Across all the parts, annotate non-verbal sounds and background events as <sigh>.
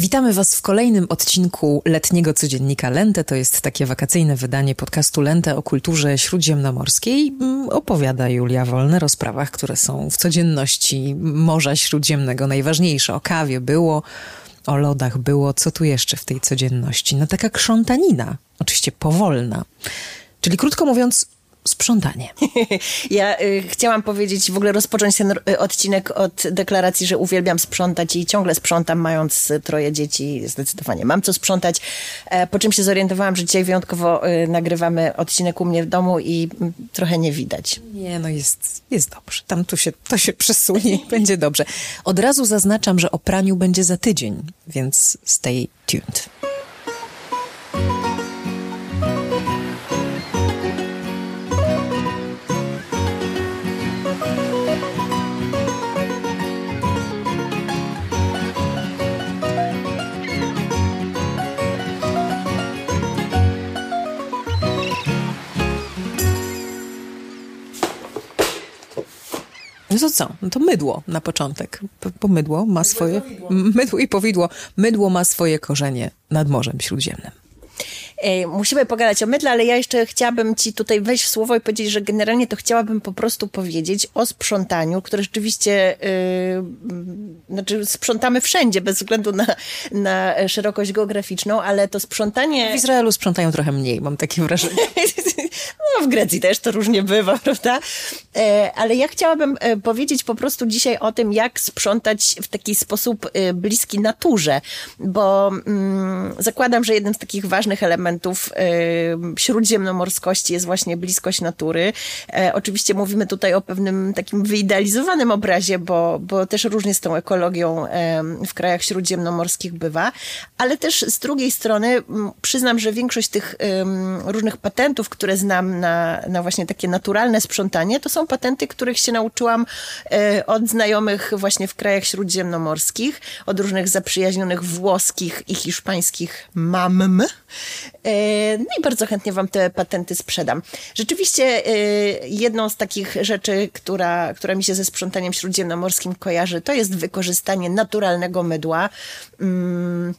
Witamy Was w kolejnym odcinku letniego codziennika Lente. To jest takie wakacyjne wydanie podcastu Lente o kulturze śródziemnomorskiej. Mm, opowiada Julia Wolner o sprawach, które są w codzienności Morza Śródziemnego najważniejsze. O kawie było, o lodach było. Co tu jeszcze w tej codzienności? No taka krzątanina, oczywiście powolna. Czyli krótko mówiąc, sprzątanie. <laughs> Ja y, chciałam powiedzieć, w ogóle rozpocząć ten y, odcinek od deklaracji, że uwielbiam sprzątać i ciągle sprzątam, mając troje dzieci. Zdecydowanie mam co sprzątać. E, po czym się zorientowałam, że dzisiaj wyjątkowo y, nagrywamy odcinek u mnie w domu i mm, trochę nie widać. Nie, no jest, jest dobrze. Tam tu się, to się przesunie i będzie dobrze. Od razu zaznaczam, że o praniu będzie za tydzień, więc stay tuned. No to co? No to mydło na początek. Bo mydło ma swoje... Mydło i powidło. Mydło ma swoje korzenie nad Morzem Śródziemnym. Musimy pogadać o mydle, ale ja jeszcze chciałabym ci tutaj wejść w słowo i powiedzieć, że generalnie to chciałabym po prostu powiedzieć o sprzątaniu, które rzeczywiście, yy, znaczy sprzątamy wszędzie, bez względu na, na szerokość geograficzną, ale to sprzątanie... W Izraelu sprzątają trochę mniej, mam takie wrażenie. <laughs> no w Grecji też to różnie bywa, prawda? E, ale ja chciałabym e, powiedzieć po prostu dzisiaj o tym, jak sprzątać w taki sposób e, bliski naturze, bo mm, zakładam, że jednym z takich ważnych elementów śródziemnomorskości jest właśnie bliskość natury. Oczywiście mówimy tutaj o pewnym takim wyidealizowanym obrazie, bo, bo też różnie z tą ekologią w krajach śródziemnomorskich bywa, ale też z drugiej strony przyznam, że większość tych różnych patentów, które znam na, na właśnie takie naturalne sprzątanie, to są patenty, których się nauczyłam e, od znajomych właśnie w krajach śródziemnomorskich, od różnych zaprzyjaźnionych włoskich i hiszpańskich mam, E, no i bardzo chętnie Wam te patenty sprzedam. Rzeczywiście e, jedną z takich rzeczy, która, która mi się ze sprzątaniem śródziemnomorskim kojarzy, to jest wykorzystanie naturalnego mydła. Mm,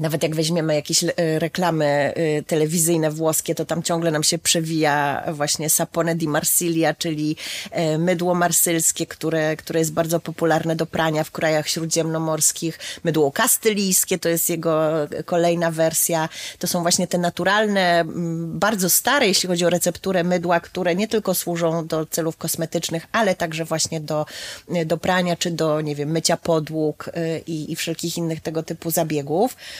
nawet jak weźmiemy jakieś e, reklamy e, telewizyjne włoskie, to tam ciągle nam się przewija właśnie sapone di Marsiglia, czyli e, mydło marsylskie, które, które jest bardzo popularne do prania w krajach śródziemnomorskich. Mydło kastylijskie to jest jego kolejna wersja. To są właśnie te naturalne, bardzo stare, jeśli chodzi o recepturę mydła, które nie tylko służą do celów kosmetycznych, ale także właśnie do, do prania, czy do, nie wiem, mycia podłóg i, i wszelkich innych tego typu zabiegów.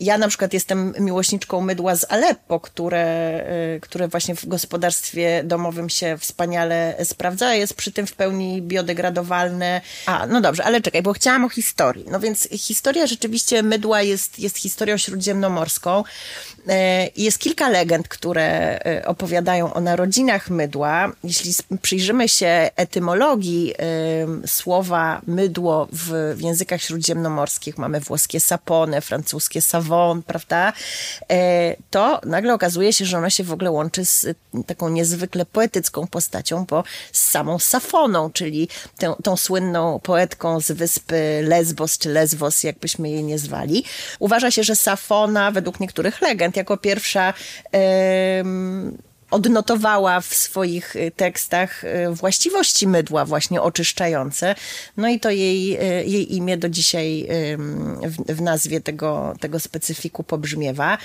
Ja na przykład jestem miłośniczką mydła z Aleppo, które, y, które właśnie w gospodarstwie domowym się wspaniale sprawdza. Jest przy tym w pełni biodegradowalne. A, no dobrze, ale czekaj, bo chciałam o historii. No więc historia rzeczywiście mydła jest, jest historią śródziemnomorską. E, jest kilka legend, które e, opowiadają o narodzinach mydła. Jeśli przyjrzymy się etymologii e, słowa mydło w, w językach śródziemnomorskich, mamy włoskie sapone, francuskie savon, prawda? To nagle okazuje się, że ono się w ogóle łączy z taką niezwykle poetycką postacią, bo z samą Safoną, czyli tą, tą słynną poetką z wyspy Lesbos, czy Lesbos, jakbyśmy jej nie zwali. Uważa się, że Safona, według niektórych legend, jako pierwsza odnotowała w swoich y, tekstach y, właściwości mydła właśnie oczyszczające. No i to jej, y, jej imię do dzisiaj w, w nazwie tego, tego specyfiku pobrzmiewa.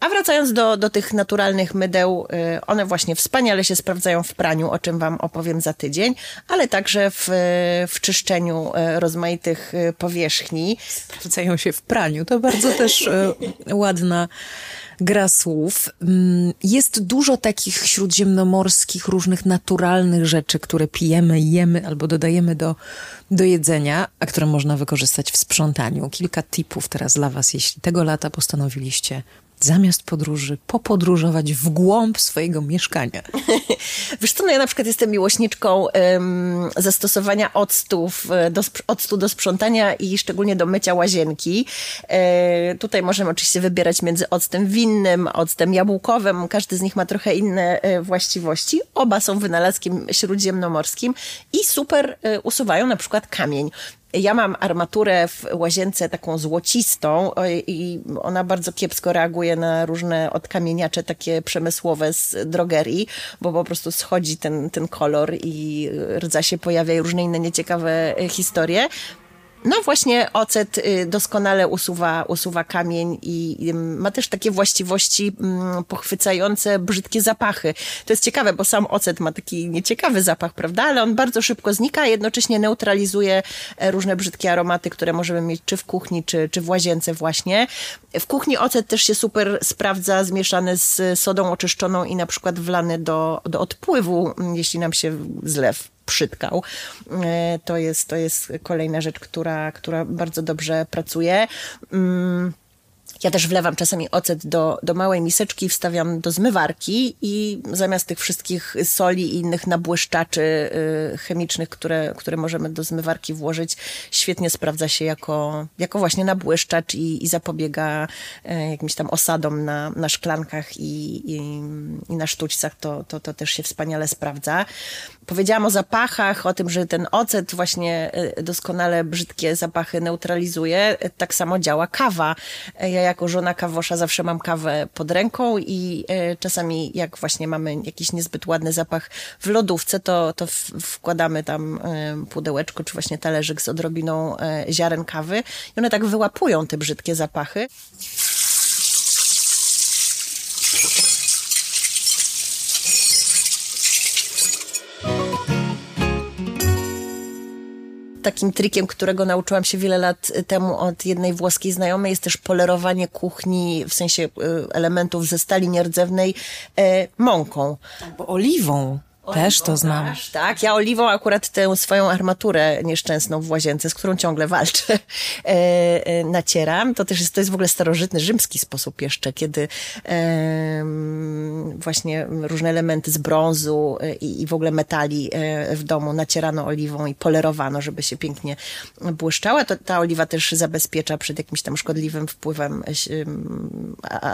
A wracając do, do tych naturalnych mydeł, one właśnie wspaniale się sprawdzają w praniu, o czym wam opowiem za tydzień, ale także w, w czyszczeniu rozmaitych powierzchni. Sprawdzają się w praniu. To bardzo też ładna gra słów. Mm, jest dużo takich śródziemnomorskich, różnych naturalnych rzeczy, które pijemy, jemy albo dodajemy do, do jedzenia, a które można wykorzystać w sprzątaniu. Kilka tipów teraz dla Was, jeśli tego lata postanowiliście zamiast podróży popodróżować w głąb swojego mieszkania. <laughs> Wiesz co, no ja na przykład jestem miłośniczką zastosowania octów, e, do, octu do sprzątania i szczególnie do mycia łazienki. E, tutaj możemy oczywiście wybierać między octem winnym, octem jabłkowym. Każdy z nich ma trochę inne e, właściwości. Oba są wynalazkiem śródziemnomorskim i super usuwają na przykład kamień. Ja mam armaturę w łazience taką złocistą i ona bardzo kiepsko reaguje na różne odkamieniacze takie przemysłowe z drogerii, bo po prostu schodzi ten, ten kolor i rdza się pojawia i różne inne nieciekawe historie. No właśnie ocet y, doskonale usuwa, usuwa kamień i ma też takie właściwości mm, pochwycające brzydkie zapachy. To jest ciekawe, bo sam ocet ma taki nieciekawy zapach, prawda? Ale on bardzo szybko znika, a jednocześnie neutralizuje e, różne brzydkie aromaty, które możemy mieć czy w kuchni, czy, czy w łazience właśnie. W kuchni ocet też się super sprawdza, zmieszany z sodą oczyszczoną i na przykład wlany do, do odpływu, mm, jeśli nam się zlew przytkał. E, to jest, to jest kolejna rzecz, która, która bardzo dobrze pracuje. Mm, ja też wlewam czasami ocet do, do małej miseczki, wstawiam do zmywarki i zamiast tych wszystkich soli i innych nabłyszczaczy y, chemicznych, które, które możemy do zmywarki włożyć, świetnie sprawdza się jako, jako właśnie nabłyszczacz i, i zapobiega y, jakimś tam osadom na, na szklankach i, i, i na sztućcach. To, to, to też się wspaniale sprawdza. Powiedziałam o zapachach, o tym, że ten ocet właśnie y, doskonale brzydkie zapachy neutralizuje. Tak samo działa kawa. Ja jako żona kawosza zawsze mam kawę pod ręką i e, czasami jak właśnie mamy jakiś niezbyt ładny zapach w lodówce, to, to wkładamy tam e, pudełeczko czy właśnie talerzyk z odrobiną ziaren kawy i one tak wyłapują te brzydkie zapachy. Takim trikiem, którego nauczyłam się wiele lat temu od jednej włoskiej znajomej, jest też polerowanie kuchni, w sensie y, elementów ze stali nierdzewnej, e, mąką. Albo oliwą. Też to znam. Tak, ja oliwą akurat tę swoją armaturę nieszczęsną w łazience, z którą ciągle walczę, <laughs> e, e, nacieram. To też jest, to jest w ogóle starożytny, rzymski sposób jeszcze, kiedy e, właśnie różne elementy z brązu e, i, i w ogóle metali e, w domu nacierano oliwą i polerowano, żeby się pięknie błyszczała. To, ta oliwa też zabezpiecza przed jakimś tam szkodliwym wpływem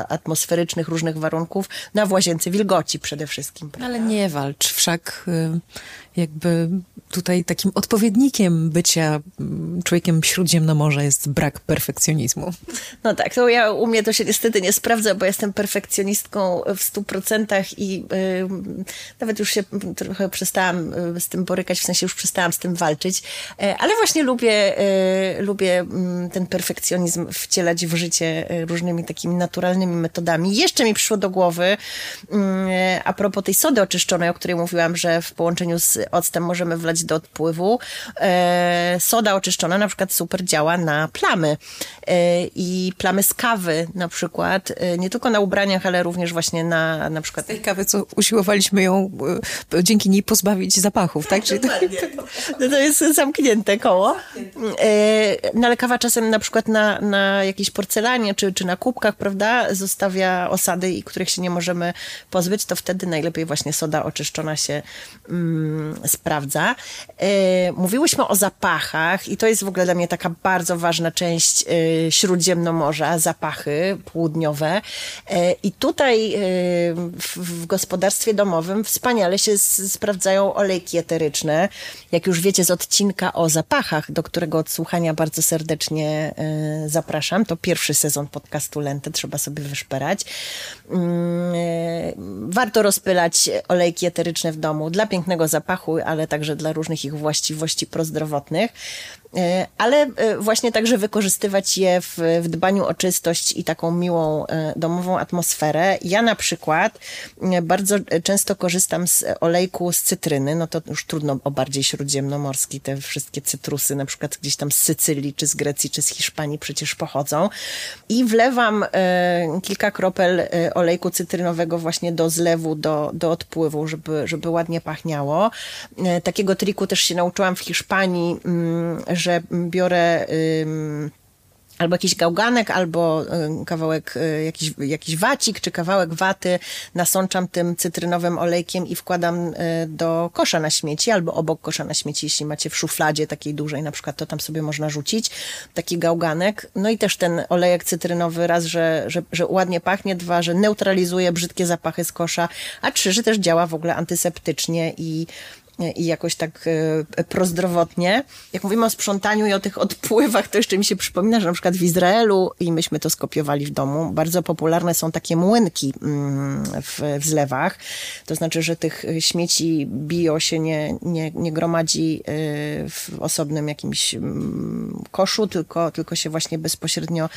atmosferycznych różnych warunków na w łazience wilgoci przede wszystkim. Prawda? Ale nie walcz wszak y, jakby tutaj takim odpowiednikiem bycia człowiekiem śródziemnomorza jest brak perfekcjonizmu. No tak, to ja u mnie to się niestety nie sprawdza, bo jestem perfekcjonistką w stu procentach i yy, nawet już się trochę przestałam y, z tym borykać, w sensie już przestałam z tym walczyć, yy, ale właśnie lubię, lubię mm, ten perfekcjonizm wcielać w życie y, różnymi takimi naturalnymi metodami. Jeszcze mi przyszło do głowy mm, a propos tej sody oczyszczonej, o której mówiłam, że w połączeniu z octem możemy wlać do odpływu. E, soda oczyszczona na przykład super działa na plamy e, i plamy z kawy na przykład, e, nie tylko na ubraniach, ale również właśnie na na przykład... Z tej kawy, co usiłowaliśmy ją dzięki niej pozbawić zapachów, tak? Czyli to... No to jest zamknięte koło. No ale kawa czasem na przykład na, na jakiejś porcelanie czy, czy na kubkach, prawda, zostawia osady, których się nie możemy pozbyć, to wtedy najlepiej właśnie soda oczyszczona się mm, sprawdza. E, mówiłyśmy o zapachach i to jest w ogóle dla mnie taka bardzo ważna część e, Śródziemnomorza, zapachy południowe. E, I tutaj w, w gospodarstwie domowym wspaniale się sprawdzają olejki eteryczne. Jak już wiecie z odcinka o zapachach, do którego odsłuchania bardzo serdecznie zapraszam. To pierwszy sezon podcastu Lente, trzeba sobie wyszperać. Mm, warto rozpylać olejki eteryczne w domu dla pięknego zapachu, ale także dla różnych ich właściwości prozdrowotnych. E, ale e, właśnie także wykorzystywać je w, w, dbaniu o czystość i taką miłą e, domową atmosferę. Ja na przykład bardzo często korzystam z olejku z cytryny, no to już trudno o bardziej śródziemnomorski, te wszystkie cytrusy na przykład gdzieś tam z Sycylii, czy z Grecji, czy z Hiszpanii przecież pochodzą i wlewam kilka kropel olejku cytrynowego właśnie do zlewu, do, do odpływu, żeby, żeby ładnie pachniało. Takiego triku też się nauczyłam w Hiszpanii, mm, że biorę albo jakiś gałganek, albo kawałek, y, jakiś, jakiś wacik, czy kawałek waty, nasączam tym cytrynowym olejkiem i wkładam y, do kosza na śmieci, albo obok kosza na śmieci, jeśli macie w szufladzie takiej dużej, na przykład, to tam sobie można rzucić taki gałganek. No i też ten olejek cytrynowy, raz, że, że, że ładnie pachnie, dwa, że neutralizuje brzydkie zapachy z kosza, a trzy, że też działa w ogóle antyseptycznie i i jakoś tak e, prozdrowotnie. Jak mówimy o sprzątaniu i o tych odpływach, to jeszcze mi się przypomina, że na przykład w Izraelu, i myśmy to skopiowali w domu, bardzo popularne są takie młynki mm, w, w zlewach. To znaczy, że tych śmieci bio się nie, nie, nie gromadzi e, w osobnym jakimś mm, koszu, tylko, tylko się właśnie bezpośrednio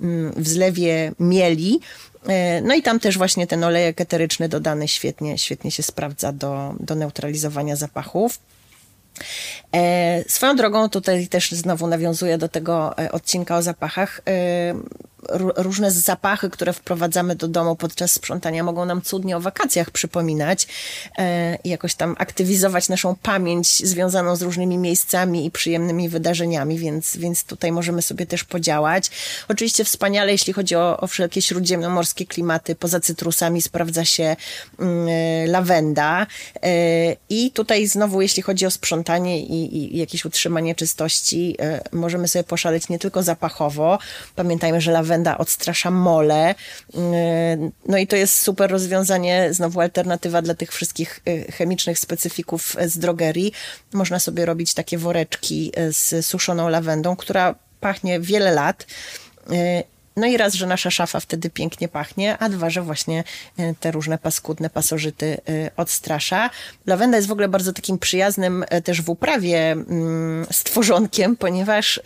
mm, w zlewie mieli. E, no i tam też właśnie ten olejek eteryczny dodany świetnie, świetnie się sprawdza do, do neutralizowania zapachów. E, swoją drogą tutaj też znowu nawiązuję do tego e, odcinka o zapachach. Różne zapachy, które wprowadzamy do domu podczas sprzątania, mogą nam cudnie o wakacjach przypominać e, i jakoś tam aktywizować naszą pamięć związaną z różnymi miejscami i przyjemnymi wydarzeniami, więc, więc tutaj możemy sobie też podziałać. Oczywiście wspaniale, jeśli chodzi o, o wszelkie śródziemnomorskie klimaty, poza cytrusami sprawdza się mm, e, lawenda e, i tutaj znowu, jeśli chodzi o sprzątanie i, i jakieś utrzymanie czystości, możemy sobie poszaleć nie tylko zapachowo. Pamiętajmy, że lawenda lawenda odstrasza mole. Y, no i to jest super rozwiązanie, znowu alternatywa dla tych wszystkich y, chemicznych specyfików z drogerii. Można sobie robić takie woreczki y, z suszoną lawendą, która pachnie wiele lat no i raz, że nasza szafa wtedy pięknie pachnie, a dwa, że właśnie e, te różne paskudne pasożyty e, odstrasza. Lawenda jest w ogóle bardzo takim przyjaznym e, też w uprawie mm, stworzonkiem, ponieważ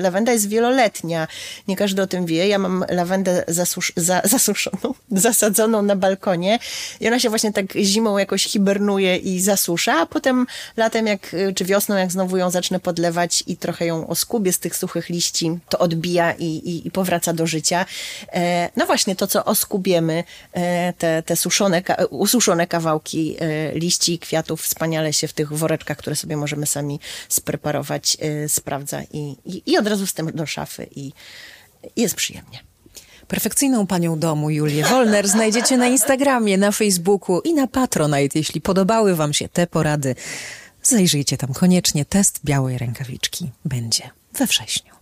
lawenda jest wieloletnia. Nie każdy o tym wie. Ja mam lawendę zasusz, za, zasuszoną, <laughs> zasadzoną na balkonie i ona się właśnie tak zimą jakoś hibernuje i zasusza, a potem latem jak, czy wiosną, jak znowu ją zacznę podlewać i trochę ją oskubię z tych suchych liści, to odbija i, i, i powraca do życia. E, no właśnie to, co oskubiemy, e, te, te suszone, ususzone kawałki e, liści i kwiatów wspaniale się w tych woreczkach, które sobie możemy sami spreparować, sprawdza i, i, i od razu wstęp do szafy i jest przyjemnie. Perfekcyjną panią domu Julię Wolner znajdziecie na Instagramie, na Facebooku i na Patronite. Jeśli podobały wam się te porady, zajrzyjcie tam koniecznie. Test białej rękawiczki będzie we wrześniu.